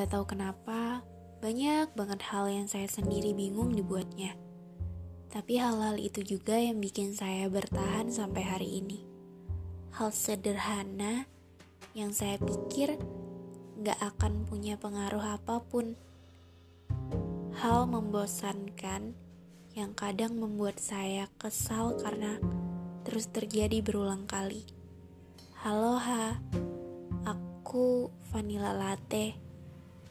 Gak tahu kenapa, banyak banget hal yang saya sendiri bingung dibuatnya. Tapi hal-hal itu juga yang bikin saya bertahan sampai hari ini. Hal sederhana yang saya pikir gak akan punya pengaruh apa pun. Hal membosankan yang kadang membuat saya kesal karena terus terjadi berulang kali. Halo Ha, aku Vanilla Latte.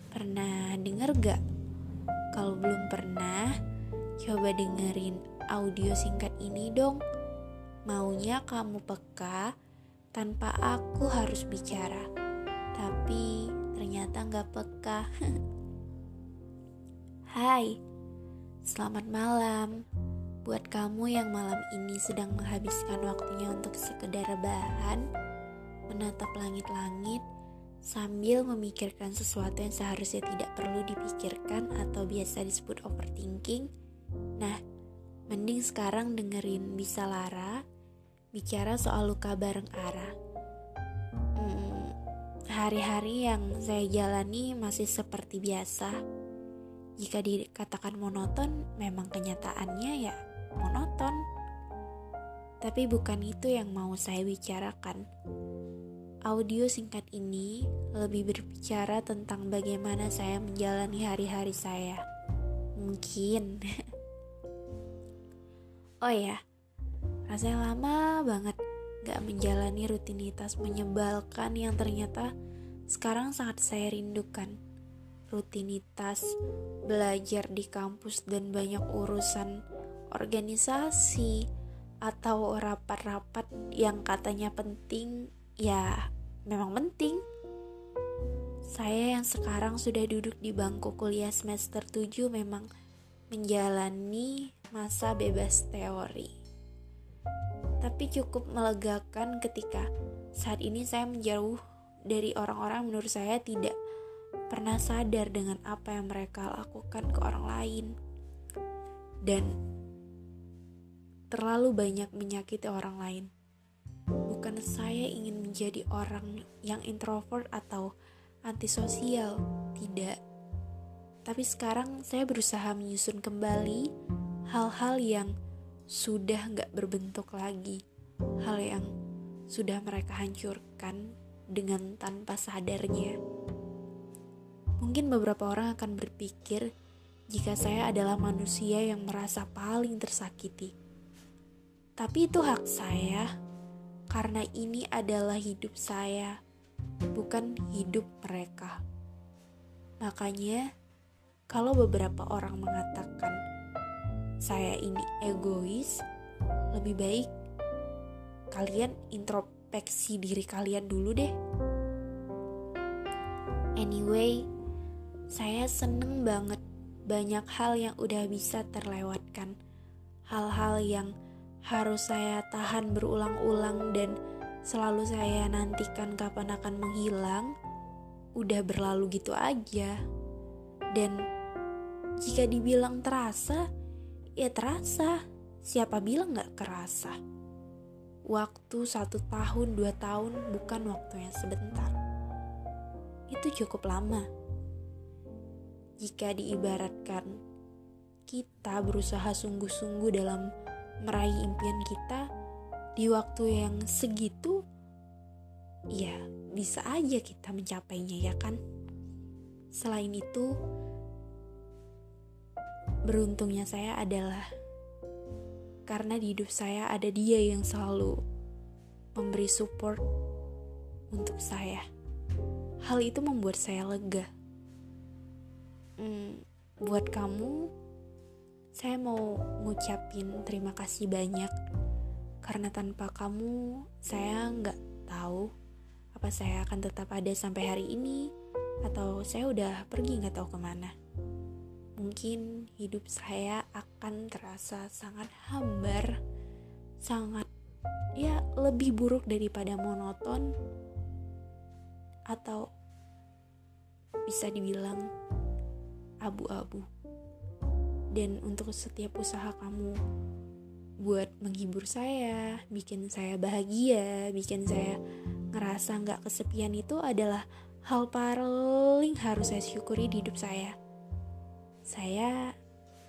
Pernah denger gak? Kalau belum pernah, coba dengerin audio singkat ini dong. Maunya kamu peka tanpa aku harus bicara. Tapi ternyata gak peka. Hai, selamat malam. Buat kamu yang malam ini sedang menghabiskan waktunya untuk sekedar rebahan, menatap langit-langit, sambil memikirkan sesuatu yang seharusnya tidak perlu dipikirkan atau biasa disebut overthinking. Nah, mending sekarang dengerin Bisa Lara bicara soal luka bareng Ara. Hmm, hari-hari yang saya jalani masih seperti biasa. Jika dikatakan monoton, memang kenyataannya ya monoton. Tapi bukan itu yang mau saya bicarakan. Audio singkat ini lebih berbicara tentang bagaimana saya menjalani hari-hari saya. Mungkin. oh ya, rasanya lama banget gak menjalani rutinitas menyebalkan yang ternyata sekarang sangat saya rindukan. Rutinitas belajar di kampus dan banyak urusan organisasi atau rapat-rapat yang katanya penting ya memang penting. Saya yang sekarang sudah duduk di bangku kuliah semester 7 memang menjalani masa bebas teori. Tapi cukup melegakan ketika saat ini saya menjauh dari orang-orang menurut saya tidak pernah sadar dengan apa yang mereka lakukan ke orang lain. Dan terlalu banyak menyakiti orang lain bukan saya ingin menjadi orang yang introvert atau antisosial, tidak. Tapi sekarang saya berusaha menyusun kembali hal-hal yang sudah nggak berbentuk lagi, hal yang sudah mereka hancurkan dengan tanpa sadarnya. Mungkin beberapa orang akan berpikir jika saya adalah manusia yang merasa paling tersakiti. Tapi itu hak saya karena ini adalah hidup saya, bukan hidup mereka. Makanya, kalau beberapa orang mengatakan saya ini egois, lebih baik kalian introspeksi diri kalian dulu deh. Anyway, saya seneng banget banyak hal yang udah bisa terlewatkan. Hal-hal yang harus saya tahan berulang-ulang dan selalu saya nantikan kapan akan menghilang, udah berlalu gitu aja. Dan jika dibilang terasa, ya terasa. Siapa bilang gak kerasa? Waktu satu tahun, dua tahun bukan waktu yang sebentar. Itu cukup lama. Jika diibaratkan, kita berusaha sungguh-sungguh dalam meraih impian kita di waktu yang segitu, ya bisa aja kita mencapainya ya kan. Selain itu, beruntungnya saya adalah karena di hidup saya ada dia yang selalu memberi support untuk saya. Hal itu membuat saya lega. Hmm, buat kamu saya mau ngucapin terima kasih banyak karena tanpa kamu saya nggak tahu apa saya akan tetap ada sampai hari ini atau saya udah pergi nggak tahu ke mana. Mungkin hidup saya akan terasa sangat hambar, sangat ya lebih buruk daripada monoton atau bisa dibilang abu-abu dan untuk setiap usaha kamu buat menghibur saya, bikin saya bahagia, bikin saya ngerasa nggak kesepian itu adalah hal paling harus saya syukuri di hidup saya. Saya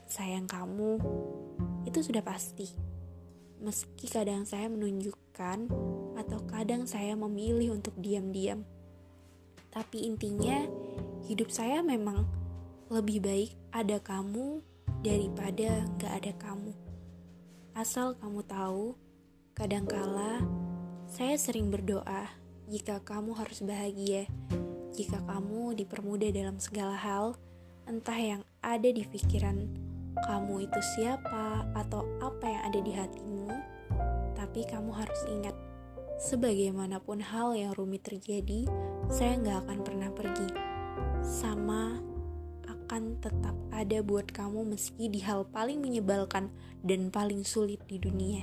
sayang kamu, itu sudah pasti. Meski kadang saya menunjukkan atau kadang saya memilih untuk diam-diam. Tapi intinya, hidup saya memang lebih baik ada kamu daripada gak ada kamu. Asal kamu tahu, kadangkala saya sering berdoa jika kamu harus bahagia jika kamu dipermudah dalam segala hal, entah yang ada di pikiran kamu itu siapa atau apa yang ada di hatimu, tapi kamu harus ingat, sebagaimanapun hal yang rumit terjadi, saya nggak akan pernah pergi. Sama akan tetap ada buat kamu meski di hal paling menyebalkan dan paling sulit di dunia.